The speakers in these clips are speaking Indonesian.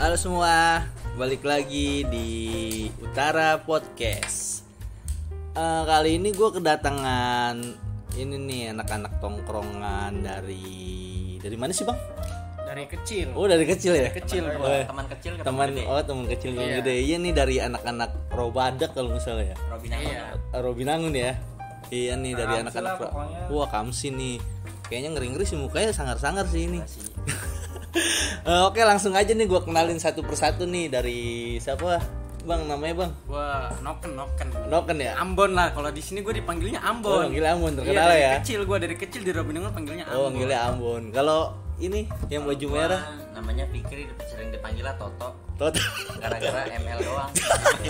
Halo semua, balik lagi di Utara Podcast. Eh, kali ini gue kedatangan ini nih anak-anak tongkrongan dari dari mana sih bang? dari kecil Oh dari kecil ya? kecil Oh, ya. teman kecil ke teman gede. oh teman kecil yang Iya. gede. Iya nih dari anak-anak Robadak kalau salah ya. Robin Hood. iya Eh, Robinangun ya. Iya nih dari anak-anak. Wah kamsi nih. Kayaknya ngeri-ngeri sih mukanya sangar-sangar sih ini. Masih. Eh, oke langsung aja nih gue kenalin satu persatu nih dari siapa? Bang namanya bang? Gua noken noken. Noken ya? Ambon lah. Kalau di sini gue dipanggilnya oh Ambon panggilnya Ambon Iya, terkenal dari ya? kecil gue dari kecil di Robin Hood panggilnya oh Ambon. panggilnya Ambon. Kalau ini yang baju merah? namanya Fikri sering dipanggil lah Toto. Toto. Gara-gara ML doang.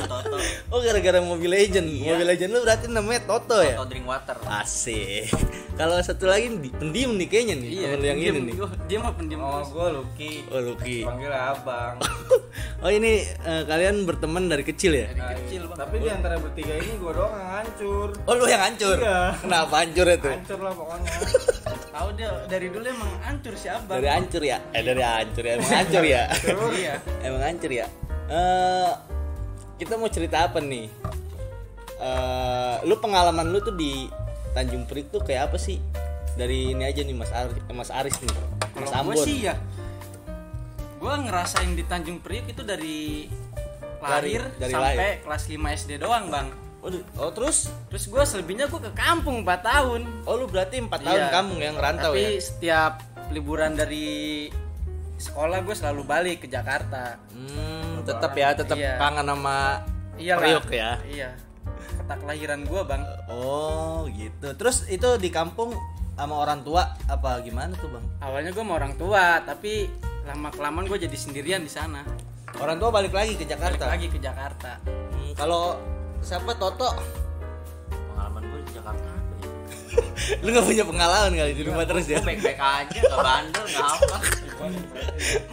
Toto. Oh gara-gara Mobile Legend Mobile Legend lu berarti namanya Toto ya? Toto drink water asik kalau satu lagi di- pendiam nih kayaknya nih iya yang pendiam. ini nih Gua- dia mah pendiam Oh, gue Lucky. oh Lucky Panggil abang. oh ini eh, kalian berteman dari kecil ya dari kecil bang Tapi di antara bertiga ini gue doang yang hancur. oh lu yang hancur Iya. kenapa hancur itu Hancur lah pokoknya. tahu dia dari dulu emang hancur si abang dari hancur ya eh dari hancur ya emang hancur ya iya Emang hancur ya. Eh kita mau cerita apa nih? Eh lu pengalaman lu tuh di Tanjung Priok tuh kayak apa sih? Dari ini aja nih Mas Aris, Mas Aris nih. Mas gue Ambon. sih ya gue ngerasain di Tanjung Priok itu dari lahir dari sampai kelas 5 SD doang bang Oh, oh, terus? terus gue selebihnya gue ke kampung 4 tahun Oh lu berarti 4 tahun Iya. kamu yang rantau Tapi ya? setiap liburan dari sekolah gue selalu balik ke Jakarta. Hmm, tetap ya, tetap Iya. kangen sama Iya Priok ya. Iya. Kota kelahiran gue bang. Oh, gitu. Terus itu di kampung sama orang tua apa gimana tuh, Bang? Awalnya gue sama orang tua, tapi lama kelamaan gue jadi sendirian di sana. Orang tua balik lagi ke Balik Jakarta. lagi ke Jakarta. Hmm, kalau siapa Toto? pengalaman gue di Jakarta apa ya lu gak punya pengalaman kali di rumah terus ya? gue baik-baik aja gak bandel gak apa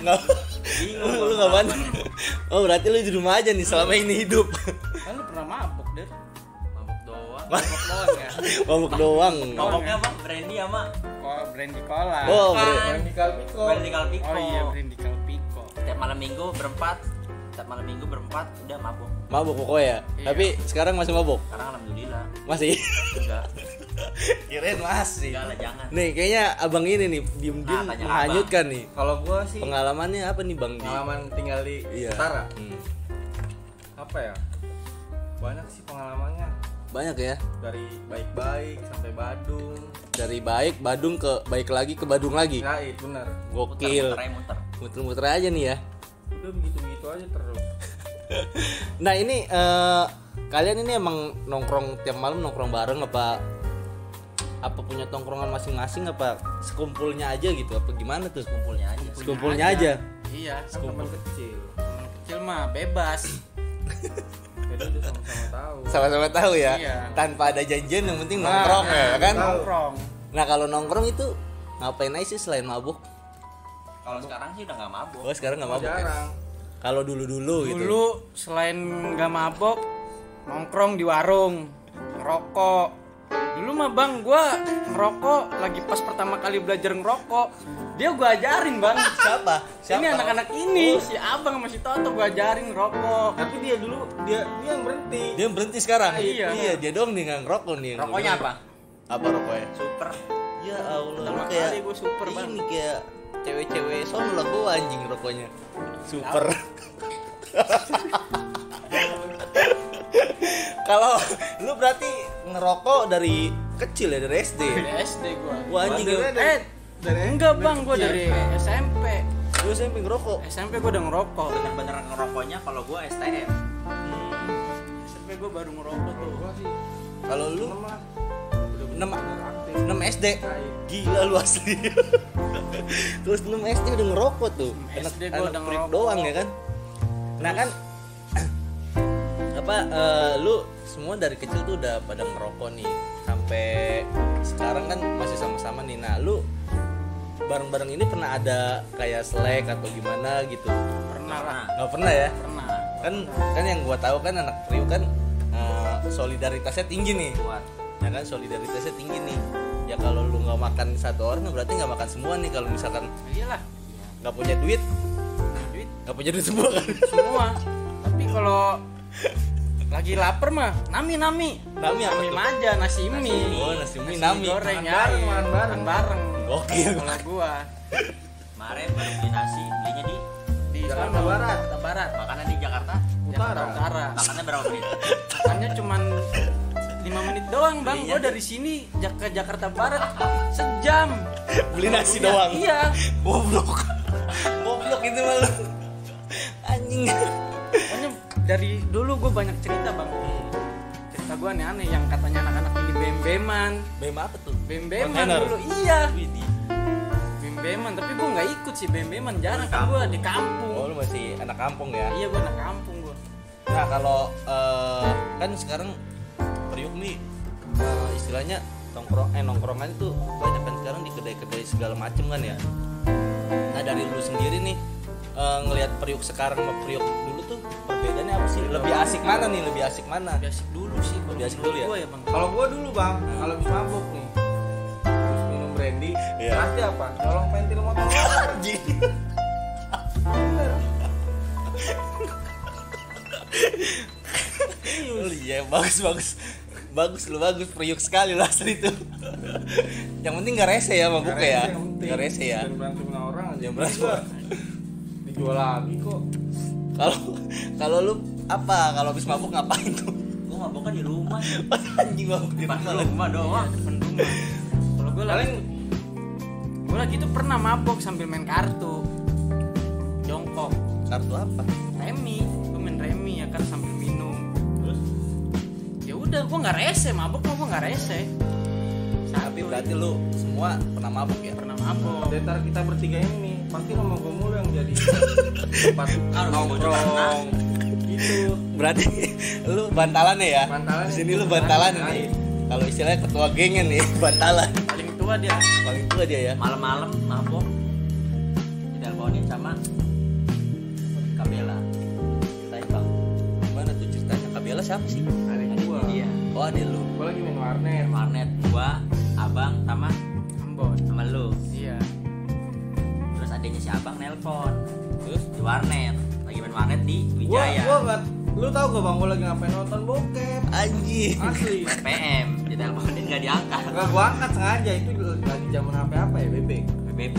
Nggak, Bingung lu nggak pengalaman. bandel. Oh berarti lu di rumah aja nih selama ini hidup. Kan lu pernah mabuk deh. Mabuk doang ya. Mabuk doang. mabuknya apa brandy sama Oh, brandy cola. Oh, di Kalpiko. brandy kalpiko Oh iya, brandy calpico. tiap malam minggu berempat tiap malam minggu berempat udah mabuk mabuk pokoknya. Iya. Tapi sekarang masih mabuk. sekarang alhamdulillah Masih. enggak Kirain masih. enggak lah jangan Nih kayaknya abang ini nih diem-diem Ah, tanya menghanyutkan nih. Kalau gue sih Pengalamannya apa nih bang? Di- pengalaman tinggal di Iya. utara. Hmm. Apa ya? Banyak sih pengalamannya. Banyak ya. Dari baik-baik sampai Badung. Dari baik Badung ke baik lagi ke Badung lagi. Gaib bener. Gokil. muter, muter, muter. Muter-muter aja nih ya. Udah begitu-begitu aja terus. Nah ini eh, kalian ini emang nongkrong tiap malam nongkrong bareng apa apa punya tongkrongan masing-masing apa sekumpulnya aja gitu apa gimana tuh kumpulnya aja sekumpulnya aja Iya. Kan teman kecil. Kecil mah bebas. Jadi sama-sama tahu. sama-sama tahu ya Iya. tanpa ada janjian yang penting nongkrong Nah, ya kan Nongkrong. nah kalau nongkrong itu ngapain aja sih selain mabuk kalau sekarang sih udah gak mabuk oh sekarang nggak mabuk ya? Jarang. kalau dulu dulu gitu Dulu selain nggak mabok, nongkrong di warung, ngerokok. Dulu mah bang, gua ngerokok lagi pas pertama kali belajar ngerokok. Dia gua ajarin bang. siapa Ini anak-anak ini, si abang sama si Toto gua ajarin ngerokok. Tapi dia dulu dia dia yang berhenti. dia berhenti sekarang Iya. iya dia dong nih nggak ngerokok nih rokoknya apa apa rokoknya super ya Allah Pertama kayak kali gua super, Bang. ini kayak cewek-cewek sono lah gua anjing rokoknya super kalau lu berarti ngerokok dari kecil ya dari SD? Dari SD gua. Wah anjing. Eh, dari enggak bang, gua dari SMP. Lu SMP ngerokok. SMP gua udah ngerokok. bener-bener ngerokoknya kalau gue STM SMP gua baru ngerokok tuh. Gua sih Kalau lu enam lah. 6 Aktif. 6 SD. Gila lu asli. Terus 6 SD udah ngerokok tuh. Anak, SD gua anak udah ngerokok. doang ya kan. Nah kan apa eh, lu semua dari kecil tuh udah pada ngerokok nih sampai sekarang kan masih sama-sama nih. Nah, lu bareng-bareng ini pernah ada kayak selek atau gimana gitu? Pernah lah, Nggak pernah ya? pernah. Kan kan yang gua tahu kan anak Priuk kan eh, solidaritasnya tinggi nih. buat ya kan solidaritasnya tinggi nih ya kalau lu nggak makan satu orang berarti nggak makan semua nih kalau misalkan iyalah nggak punya duit duit Gak punya duit semua kan? semua tapi kalau lagi lapar mah nami nami Nami apa nami maja nasi mie Oh, nasi mie, nami. goreng ya bareng, iya. makan bareng. Bareng Gokil. kalau gua Kemarin baru beli nasi, belinya di di Jakarta Barat. Jakarta Barat makannya di Jakarta. Jakarta Utara Makannya berapa menit? makannya cuman lima menit doang bang Iya. gua dari sini ke Jakarta Barat sejam Beli nasi doang. iya Goblok. Goblok itu malu. Anjing. Dari dulu gue banyak cerita bang. Cerita gue aneh-aneh yang katanya anak-anak ini bem-beman. Bem apa tuh? bem-beman dulu iya. Bem-beman tapi gue nggak ikut sih bem-beman jarang. Kan gue di kampung. Oh, lu masih anak kampung ya? iya gue anak kampung gue Nah kalau eh, kan sekarang Priuk nih eh, istilahnya nongkrong eh nongkrongan itu banyak kan sekarang di kedai-kedai segala macem kan ya. Nah dari lu sendiri nih eh, ngelihat Priuk sekarang sama Priuk dulu tuh perbedaannya apa sih? Lebih asik mana nih? Lebih asik mana? lebih asik dulu sih Lebih asik dulu ya? ya bang Kalau gua dulu bang, kalau habis mabuk nih, habis minum brandy, Iya. pasti apa? Nyolong pentil motor. Anjing. Iya bagus bagus bagus lu bagus Priuk sekali lah asli itu. Yang penting gak rese ya mabuk ya. Gak rese ya. Dan berantem sama orang aja. Jangan berantem. Dijual lagi kok. Kalau kalau lu apa? Kalau habis mabuk ngapain tuh? Gua maboknya di rumah. Anjing mabuk di rumah. di rumah doang. depan rumah. Kalau gue lagi Paling gue lagi tuh pernah mabok sambil main kartu. Jongkok. Kartu apa? remi. Gue main remi ya kan sambil minum. Ya udah gue nggak rese. Mabok mah gue nggak rese. Tapi berarti lu semua pernah mabuk ya? pernah mabok di antara kita bertiga ini pasti nama gua mulu yang jadi tempat nongkrong gitu. Berarti lu bantalannya ya? Bantalannya. Di sini lu bantalan Bantalan. nih. Kalau istilahnya ketua gengnya nih, bantalan. paling tua dia Paling tua dia ya. Malam-malam mabok. Diteleponin sama Kabela. Bang. Gimana tuh ceritanya? Kabela siapa sih? Adik gua. Iya. Oh, ada lu. Gua lagi main warnet. Warnet gua, abang sama Ambon sama lu. iya Adiknya si abang nelpon Terus di warnet. Lagi main warnet di Gua Wijaya. gua nggak lu tau gak bang gua lagi ngapain nonton bokep anjing. asli PM, diteleponin nggak diangkat. Enggak gua angkat sengaja itu lagi zaman HP apa ya bebek BB.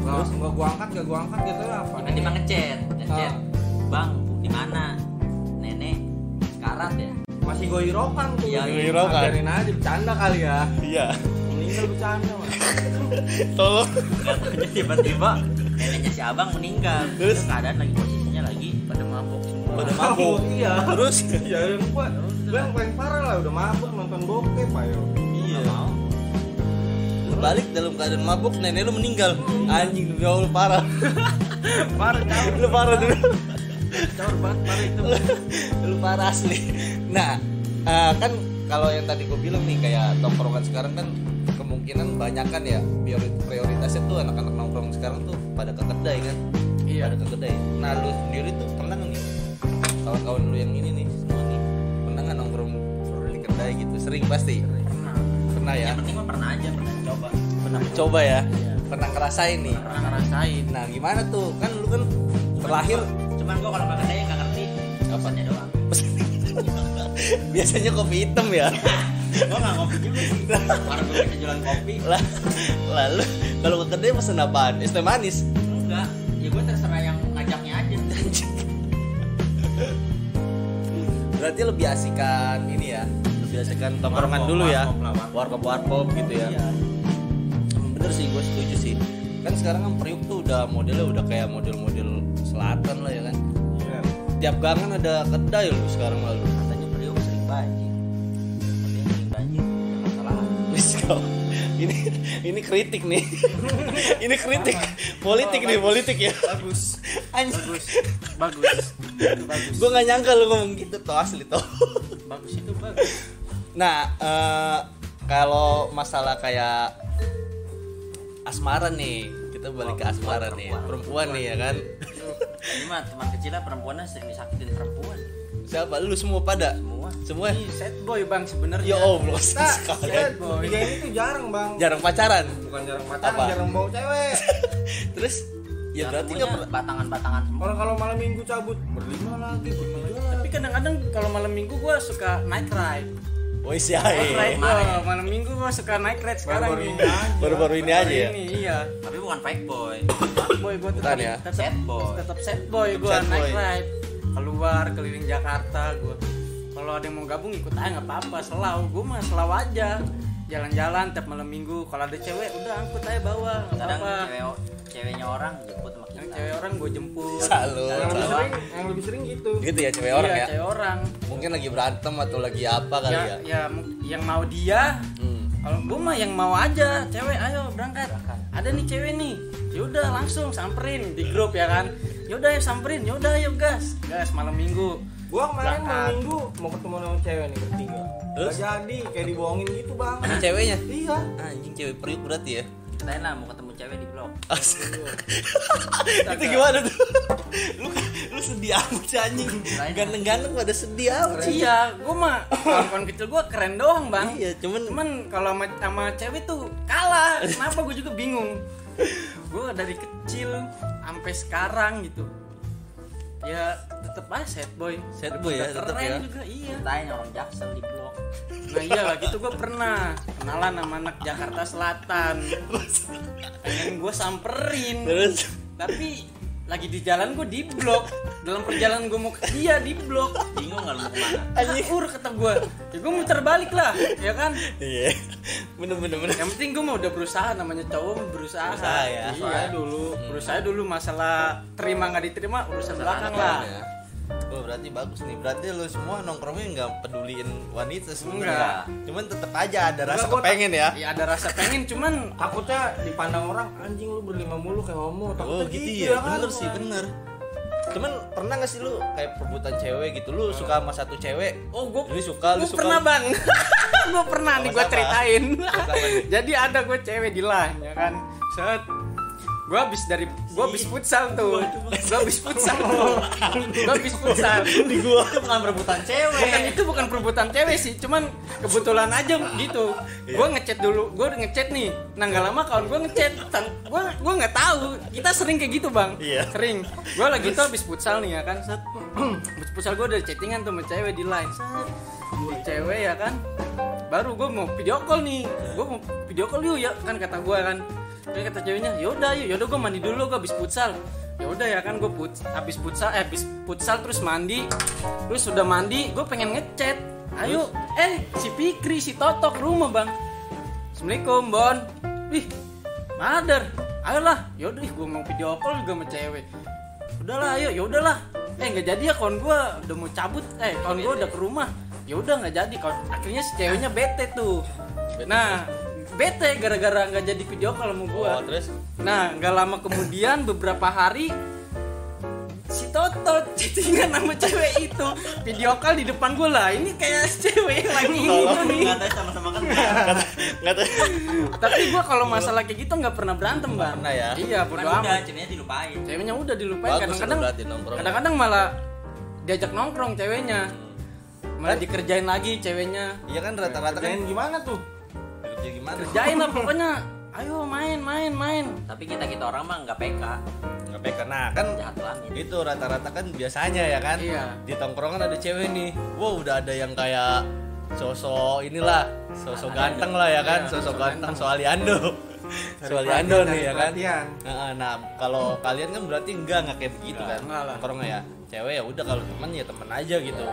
Terus enggak gua angkat gak gua angkat gitu apa Tiba-tiba ngechat, ngechat. Ah. Bang, di mana? Nenek sekarat ya. masih gua hirokan tuh Iya, hirokan. Biarin aja bercanda kali ya Iya. Meninggal bercanda Tolong. Nggak taunya tiba-tiba neneknya si abang meninggal. Terus? Keadaan lagi posisinya lagi pada mabok semua Pada mabuk. iya Terus ya yang gua gua yang paling parah lah udah mabuk nonton bokep ayo iya. mau. lu balik dalam keadaan mabuk, nenek lu meninggal. Anjing ya Allah parah. parah jauh lu parah dulu. jauh banget parah itu lu parah asli. Nah, eh, kan kalau yang tadi gue bilang nih kayak tongkrongan sekarang kan kemungkinan banyak kan ya priori- prioritasnya tuh anak-anak nongkrong sekarang tuh pada ke kedai kan? Iya. Pada ke kedai. Nah lu sendiri tuh pernah nggak nih? Kawan-kawan lu yang ini nih semua nih pernah nggak nongkrong di kedai gitu? Sering pasti? Pernah. Pernah ya? Yang penting mah pernah aja, pernah coba. pernah mencoba ya? Iya. pernah ngerasain nih? Pernah ngerasain. Nah gimana tuh? Kan lu kan terlahir Cuman gua kalau pakai daya nggak ngerti. Pesannya doang. biasanya kopi hitam ya Gua nggak ngopi juga sih. Gua bisa jualan kopi. lah lalu kalau ke kedai pesen apaan es teh manis Enggak. Ya gua terserah yang ngajaknya aja. berarti lebih asikan ini ya lebih asikan tongkrongan dulu ya warkop lah, warkop. warkop warkop gitu ya Iya. bener sih gue setuju sih kan sekarang kan Priuk tuh udah modelnya udah kayak model-model selatan lah ya kan Iya. tiap gangan ada kedai lu sekarang lalu Katanya Priok sering banjir. Ini ini kritik nih. Ini kritik. Politik nih politik ya. Bagus. Anjing. Bagus. Bagus. Bagus. Gue nggak nyangka lu ngomong gitu tuh asli tuh. Bagus itu bagus. Nah eh, kalau masalah kayak asmara nih kita balik ke asmara nih. perempuan nih ya kan? Ini mah teman kecilnya perempuannya sering disakitin perempuan. Siapa lu semua pada. Semua. semua. Ih, sad boy bang sebenarnya. Ya allah Nah, sekali. saya tiga ini tuh jarang bang. Jarang pacaran. Bukan jarang pacaran, Apa? jarang bawa cewek. Terus? Ya Yang berarti nggak pernah batangan-batangan. Semua Orang kalau malam minggu cabut berlima lagi, bertujuh lagi. tapi kadang-kadang kalau malam minggu gue suka night ride. Woi sih night ride kemarin. gua, malam minggu gue suka night ride sekarang Baru-baru ini aja. baru-baru ini aja. ya ini iya. Tapi bukan fake boy. Boy gue tetap ya? tetap Sad boy. tetap set boy gue night boy. ride keluar keliling Jakarta gue kalau ada yang mau gabung ikut aja nggak apa-apa. Selau. Gue mah selau aja. Jalan-jalan tiap malam minggu. Kalau ada cewek udah angkut aja bawa. Nggak kadang apa-apa. cewek ceweknya orang jemput sama yang kita cewek orang gue jemput. Salut. Yang lebih sering, yang lebih sering gitu. gitu ya cewek orang Iya, ya? cewek orang. Mungkin lagi berantem atau lagi apa kali ya, ya, ya yang mau dia Hmm. kalau gue mah yang mau aja. Cewek ayo berangkat. Ada nih cewek nih. Yaudah langsung samperin di grup ya kan yaudah ayo samperin. Yaudah ayo gas. Gas malam minggu. Gua kemarin malam minggu mau ketemu sama cewek nih bertiga. Terus? Gak jadi, kayak dibohongin gitu bang. Sama ceweknya? Iya. anjing cewek periuk berarti ya. Kita lah mau ketemu cewek di blok itu gimana tuh? Lu lu sedih amat sih anjing. Ganteng-ganteng pada sedih amat sih. Iya gue mah kawan-kawan kecil gue keren doang bang. Iya cuman cuman kalau sama, sama cewek tuh kalah. Kenapa gue juga bingung? Gue dari kecil sampai sekarang gitu. Ya tetep aja sad boy. Sad boy ya, tetep keren ya. juga iya. Tanya orang jaksel di blok nah iya lah gitu gue pernah. Kenalan sama anak Jakarta Selatan. Pengen gue samperin. Terus? Tapi lagi di jalan gue di blok. Dalam perjalanan gue mau ke dia di blok. Bingung nggak mau ke mana? Anjir kata gue ya gue muter balik lah ya kan? Iya. Bener bener bener. Yang penting gue mau udah berusaha namanya cowok berusaha. Berusaha ya. iya dulu. Berusaha dulu masalah terima nggak diterima urusan belakang lah. ya. Oh berarti bagus nih. Berarti lu semua nongkrongnya nggak peduliin wanita sebenarnya. Cuman tetep aja ada rasa Enggak, gua kepengen ya. ya ada rasa pengen cuman takutnya dipandang orang anjing lu berlima mulu kayak homo. Oh Takutnya gitu gitu, ya. kan? Bener sih bener. Cuman pernah gak sih lu kayak perebutan cewek gitu? Lu suka sama satu cewek? oh gue Ini suka, lu suka. pernah bang gue pernah nih gue ceritain jadi ada gue cewek di line ya kan set gue habis dari gue habis futsal tuh. Gue habis futsal. Tuh gue habis futsal. Di gua. itu bukan perebutan bukan cewek itu bukan perebutan cewek sih cuman kebetulan aja gitu. Iya. gue ngechat dulu gue ngechat nih. Nah nggak lama kawan gue ngechat. Gue gue nggak tahu. Kita sering kayak gitu bang. Iya. sering. Gue lagi tuh habis futsal nih ya kan. Set. Habis futsal gue udah chattingan tuh sama cewek di line. Set. Di cewek ya kan. Baru gue mau video call nih. Gue mau video call yuk ya kan kata gue kan Terus kata ceweknya yaudah yuk yaudah gue mandi dulu gue habis futsal. Ya udah ya kan gue put habis futsal eh habis futsal terus mandi terus sudah mandi gue pengen ngechat. Ayo eh si Fikri si Totok rumah bang. Assalamualaikum Bon. Ih Madar. Ayolah. Yaudah gue mau video call juga sama cewek. Udahlah ayo yaudahlah. Eh nggak jadi ya kawan gue udah mau cabut. Eh kawan gue udah ke rumah. Ya udah nggak jadi kawan. Akhirnya si ceweknya bete tuh. Nah bete gara-gara nggak jadi video call sama gue Oh, terus? Nah, nggak lama kemudian beberapa hari si Toto chattingan sama cewek itu video call di depan gue lah. Ini kayak cewek yang lagi ini. Nih nggak tahu sama-sama kan nggak tapi gue kalau masalah kayak gitu nggak pernah berantem bang. pernah ya? iya kan bodo udah amat. ceweknya dilupain. Ceweknya udah dilupain kadang-kadang kadang-kadang malah diajak nongkrong ceweknya. Malah dikerjain lagi ceweknya. Iya kan rata-rata kan gimana tuh? Kerja gimana? kerjain lah pokoknya. Ayo main main main. Tapi kita kita orang mah nggak PK Nggak baik nah kan itu rata-rata kan biasanya ya kan? Iya. di tongkrongan ada cewek nih. Wow udah ada yang kayak sosok inilah sosok ganteng lah ya kan? Iya, sosok sosok ganteng ganteng. soaliando soaliando perhatian, nih ya kan. Nah, nah kalau kalian kan berarti enggak nggak kayak begitu kan? nongkrongnya ya. Cewek ya udah kalau teman ya teman aja gitu.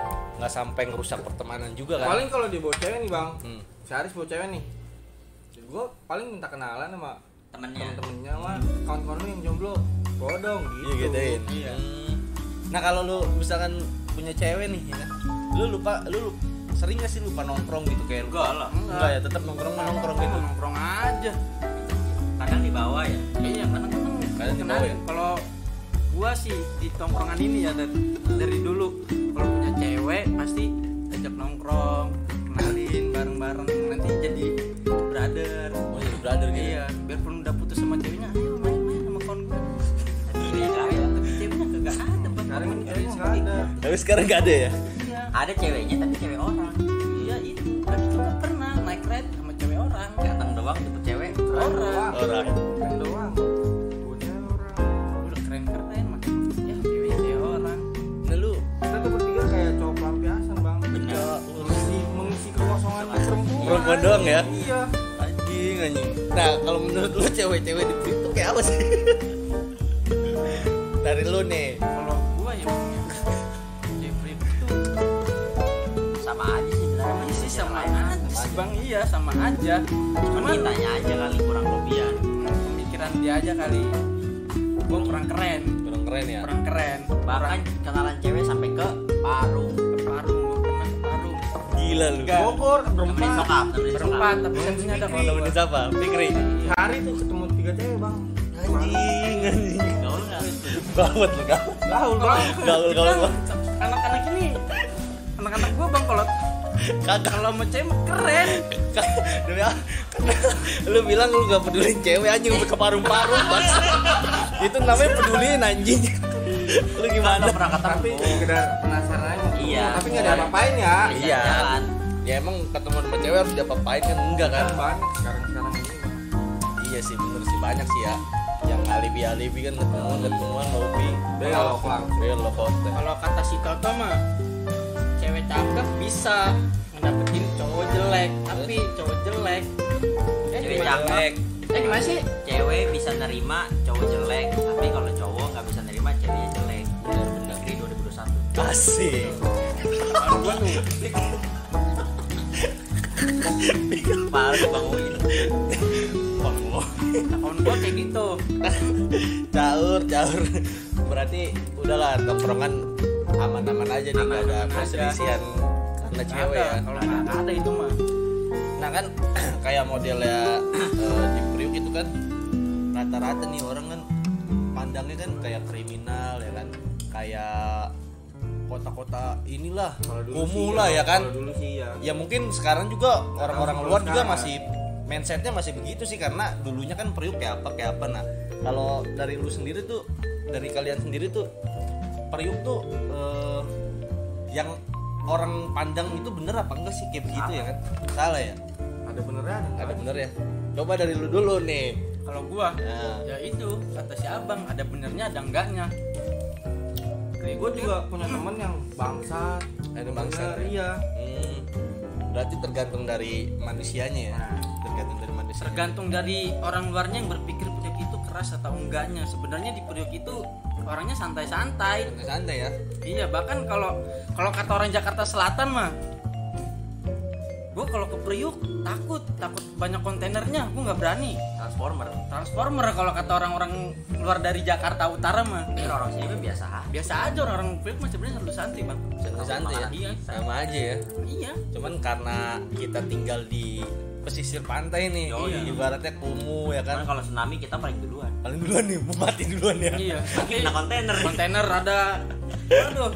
Nggak sampai ngerusak pertemanan juga kan? Paling kalau dia bawa cewek nih bang, Hmm. si Aris bawa cewek nih. Gue paling minta kenalan sama temennya temen-temennya sama kawan-kawan lu yang jomblo. Bawa dong gitu. iya gituin Iya. Nah kalau lu misalkan punya cewek nih ya lu lupa lu lu- sering gak sih lupa nongkrong gitu kayak enggak lah enggak ya tetap nongkrong mah nongkrong gitu nongkrong aja kadang di bawah ya Iya, kadang-kadang Kadang di kenalin. bawah ya? Kalau gua sih di tongkrongan ini ya dari, dari dulu kalau punya cewek pasti ajak nongkrong, kenalin bareng-bareng nanti jadi brother gitu. Iya biarpun udah putus sama ceweknya. Ayo main main sama kawan gue iya, iya, ceweknya ada pas sekarang ada. Tapi sekarang gak ada ya? Iya. Ada ceweknya tapi cewek orang. Iya itu tapi juga pernah naik ride sama cewek orang. Datang doang dapet cewek. Orang. Orang. Keren doang. Punya orang. Udah keren keren makanya ya, cewek cewek orang. Nah lu kita tuh bertiga kayak cowok pelampiasan bang. Bener. Mengisi mengisi kekosongan perempuan. perempuan doang ya? Iya nah kalau menurut lu cewek-cewek di tuh kayak apa sih? Dari lu nih. Kalau gua ya ya. Jeffrey itu sama aja sih sebenarnya Iya sih sama lain. aja sih. Bang iya sama aja. Cuman kitanya aja kali kurang lebihan pemikiran dia aja kali. Gua kurang keren. Kurang keren ya? Kurang keren. Bahkan kenalan cewek sampai ke Parung gila lu. Enggak. Bogor nemenin berempat. berempat tapi satunya ada kalau temenin siapa Fikri? Hari tuh ketemu tiga cewek bang. anjing anjing. Gaul nggak? Gawat lu Gaul bang. gaul gaul Bang. anak-anak ini anak-anak gua bang kalau kagak. kalau mau cewek keren. Demi lu bilang lu gak pedulin cewek anjing ke paru-paru bang. Itu namanya pedulin anjing. Lu gimana? Pernah Tapi aja. Iya. Tapi nggak ada apa-apain ya. Iya. jalan. Ya emang ketemu sama cewek harus diapa-apain kan? Enggak kan? Banyak sekarang sekarang ini. Iya sih bener sih. Banyak sih ya. Yang alibi alibi kan ketemuan ketemuan hobi Belok belok hotel kalau kata si Toto mah cewek cakep bisa ngedapetin cowok jelek tapi cowok jelek. Eh, Cewek cakep. jelek. eh gimana sih? Cewek bisa nerima cowok jelek tapi kalau cowok nggak bisa nerima ceweknya jelek. Bener bener Negeri 2021 asik gua tuh tahun gua kayak gitu. Caur caur. Berarti udahlah tongkrongan aman-aman aja nih nggak ada perselisihan karena cewek ada ya. kalau nggak ada itu mah. Nah kan kayak modelnya eh, di Priuk itu kan rata-rata nih orang kan pandangnya kan kayak kriminal ya kan. Kayak kota-kota inilah kumuh lah ya, ya kan? Dulu sih ya. ya mungkin sekarang juga orang-orang luar juga sekarang. masih mindsetnya masih begitu sih karena dulunya kan Priuk kayak apa kayak apa. Nah kalau dari lu sendiri tuh dari kalian sendiri tuh Priuk tuh eh, yang orang pandang itu bener apa enggak sih? Kayak begitu ya kan? Salah. Ya? Ada beneran. ada bener ya? Coba dari lu dulu nih. Kalau gua nah, ya itu kata si abang ada benernya ada enggaknya Kayak gue juga punya temen yang bangsat. ada bangsa Bener, Iya. hmm, berarti tergantung dari manusianya ya? Tergantung dari manusia. Tergantung dari orang luarnya yang berpikir Priok itu keras atau enggaknya. Sebenarnya di Priok itu orangnya santai-santai. Santai ya? Iya bahkan kalau kalau kata orang Jakarta Selatan mah gue kalau ke Priuk takut takut banyak kontainernya gue nggak berani transformer. Transformer kalau kata orang-orang luar dari Jakarta Utara mah. Tapi orang sini biasa biasa aja orang-orang Priuk mah sebenarnya selalu santai bang. Santai-santai ya? Iya. sama aja ya? Iya. Cuman karena kita tinggal di pesisir pantai nih Yoi. ibaratnya kumuh ya kan? Kalau tsunami kita paling duluan. Paling duluan nih mati duluan ya? Iya. Kena kontainer. Kontainer ada. Aduh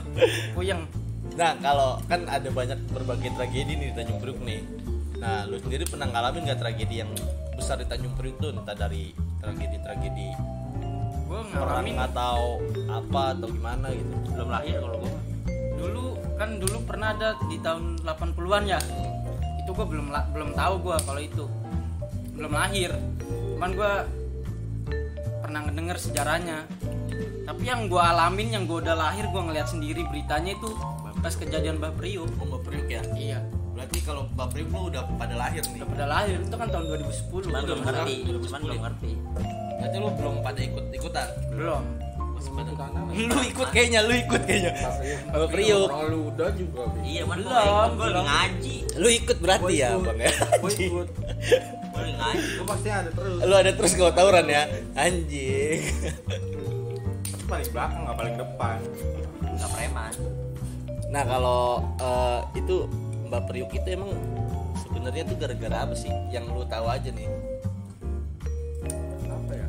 puyeng. Nah kalau kan ada banyak berbagai tragedi nih di Tanjung Priuk nih nah lu sendiri pernah ngalamin nggak tragedi yang besar di Tanjung Priuk tuh? Entah dari tragedi-tragedi gue perang ngalamin. atau apa atau gimana gitu. Belum lahir kalau gua. Dulu kan dulu pernah ada di tahun 80-an ya. Itu gue belum belum tahu gue kalau itu. Belum lahir. Cuman gue pernah ngedenger sejarahnya. Tapi yang gue alamin yang gue udah lahir gue ngeliat sendiri beritanya itu pas kejadian Mbak Priuk. Oh Mbak Priuk ya? Iya berarti kalau Mbak Priuk lu udah pada lahir nih. Udah pada lahir itu kan tahun 2010 cuman belum ngerti cuman 2010 belum ngerti. Berarti lu belum pada ikut ikutan? Belum. Lu ikut kayaknya lu ikut kayaknya. Priuk. Orang lu udah juga. Iya Belum, belum. ngaji. Lu ikut berarti ya bang ya? ikut. ngaji. Gue pasti ada terus. lu ada terus gak tawuran ya? Anjing. Tapi paling belakang nggak paling depan. nggak preman. Nah kalau eh, itu Mbak Priuk itu emang sebenarnya tuh gara-gara apa sih? Yang lu tahu aja nih. Apa ya?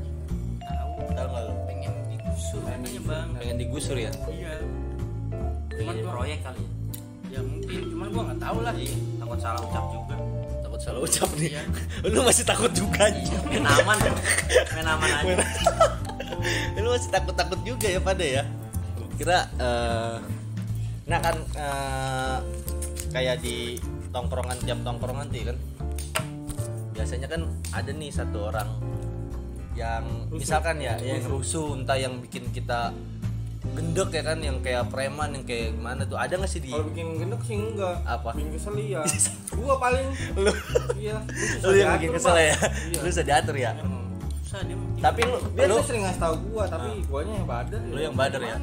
tahu. Tahu nggak lu? Pengen digusur katanya bang. Pengen digusur ya? Iya. Pengen cuman gua proyek kali ya? Ya mungkin cuman gue nggak tahu lah. Iya, takut salah ucap juga. Takut salah ucap nih. Iya. lu masih takut juga anjing main aman main aman aja. Lu masih takut-takut juga ya pada ya? Gua kira eh, nah kan eh, kayak di tongkrongan tiap tongkrongan tuh ya kan biasanya kan ada nih satu orang yang misalkan ya yang rusuh entah yang bikin kita gendek ya kan yang kayak preman yang kayak gimana tuh ada nggak sih di Kalau bikin gendek sih enggak. Apa? Bikin kesel iya. Gua paling lu iya. lu yang bikin kesel ya Iya. lu bisa diatur ya susah dia mah. tapi lu Dia lu tuh sering ngasih tahu gua, tapi guanya yang bader. Lu yang bader ya?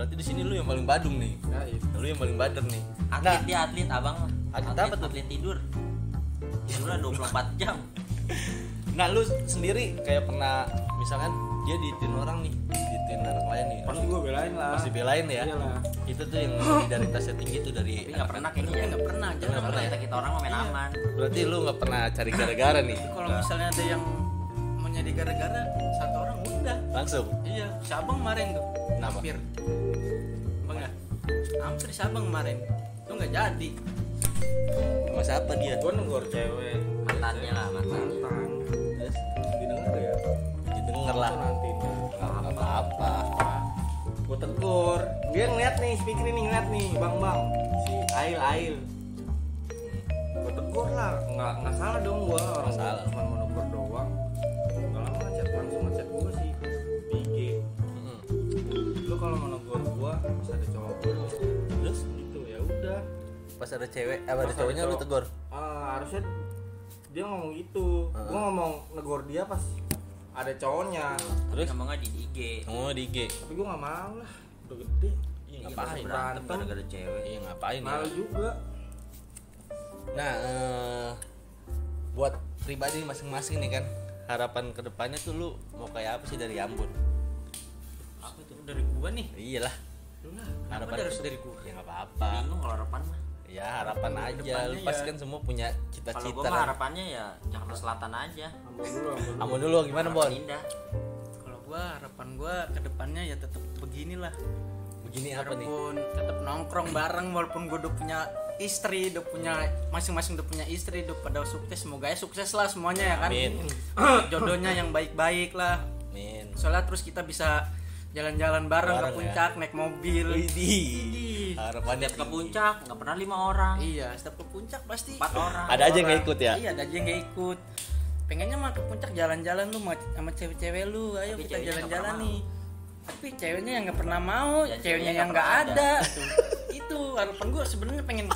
Berarti di sini lu yang paling badung nih. Ya lu yang paling bader nih. Atlet. nah dia atlet abang. Atlet apa tuh? atlet tidur. Tidurnya 24 jam. Nah lu sendiri kayak pernah misalkan dia diitin orang nih diitin anak lain nih. Pasti gua belain lah. pasti belain ya. Iyalah. itu tuh yang solidaritasnya tinggi tuh dari tapi nggak pernah kayaknya ya nggak pernah. Nggak jangan pernah ya? kita kita orang mah main aman. Berarti lu nggak pernah cari gara-gara nih? Kalau misalnya ada yang mau nyari gara-gara satu orang udah langsung iya si abang kemarin tuh Kenapa? hampir bang ya hampir si abang kemarin itu nggak jadi sama siapa dia Gua negor cewek. mantannya lah mantannya Mantan. terus Didengar ya? didengar lah Nanti. nggak apa-apa Gua tegur. Dia ngeliat nih, speaker ini ngeliat nih, bang bang. Si Ail Ail. Gua tegur lah, nggak nggak salah dong gua orang salah. cuma mau pas ada cewek eh, ada Pas cowoknya lu cowok. tegur? Ah, harusnya dia ngomong gitu. Gua ngomong negor dia pas ada cowoknya. terus? Ngomongnya di IG ngomong di IG Tapi gua nggak mau lah. Udah gede. Iya, Iya, ngapain berantem gara-gara cewek? Iya ngapain ya? Malu juga. nah eh, buat pribadi masing-masing nih kan harapan ke depannya tuh lu mau kayak apa sih dari Ambon? Apa itu dari gua nih? Iyalah. Lu lah, harapan harus dari gua. Ya nggak apa-apa. Bingung kalau harapan mah ya harapan aja. lu Ke depannya pasti ya. kan semua punya kalau cita-cita gue mah kan. harapannya ya Jakarta Selatan aja. Ambon dulu, gimana Bon? indah. Kalau gua harapan gua ke depannya ya tetap beginilah. Begini apa nih? Walaupun tetap nongkrong bareng walaupun gua udah punya istri udah punya masing-masing udah punya istri udah pada sukses semoga ya sukses lah semuanya ya kan. Amin. jodohnya yang baik-baik lah. Min soalnya terus kita bisa jalan-jalan bareng, Bareng ke ya. puncak naik mobil. Widih harapannya Setiap ke puncak nggak pernah lima orang. Iya setiap ke puncak pasti empat orang. Ada aja yang nggak ikut ya? Iya ada aja yang gak ikut. Pengennya mah ke puncak jalan-jalan lu sama cewek-cewek lu. Ayo Tapi kita jalan-jalan nggak nih. tapi ceweknya yang nggak pernah mau Dan ceweknya ceweknya yang nggak nggak pernah ada. itu harapan gue sebenarnya pengen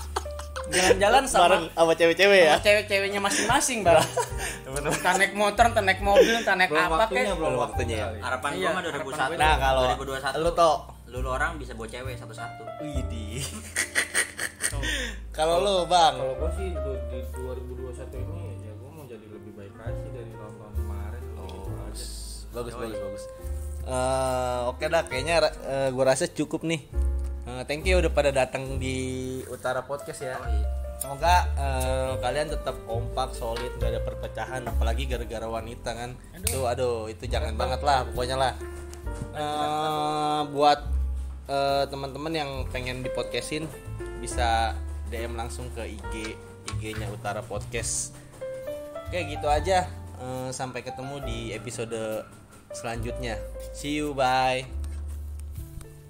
jalan-jalan sama bareng sama cewek-cewek ya? sama cewek-ceweknya masing-masing bang. Entah naik motor entah naik mobil entah naik apa kek belum Belum waktunya. harapan Iya, gue mah harapan 2021 gue. nah kalau 2021 lu toh lu lu orang bisa bawa cewek satu-satu. Widih. Kalau lu bang? Kalau gua sih du- di 2021 ini ya gua mau jadi lebih baik lagi dari tahun-tahun kemarin. Gitu aja. bagus bagus bagus. Eh, oke dah kayaknya uh, gue rasa cukup nih. Eh, thank you udah pada datang di Utara Podcast ya. Semoga eh, kalian tetap kompak solid gak ada perpecahan apalagi gara-gara wanita kan. Tuh aduh itu jangan banget lah pokoknya lah. Eh, buat eh, teman-teman yang pengen di podcastin bisa DM langsung ke IG IG-nya Utara Podcast. Oke gitu aja. Eh, sampai ketemu di episode selanjutnya. See you bye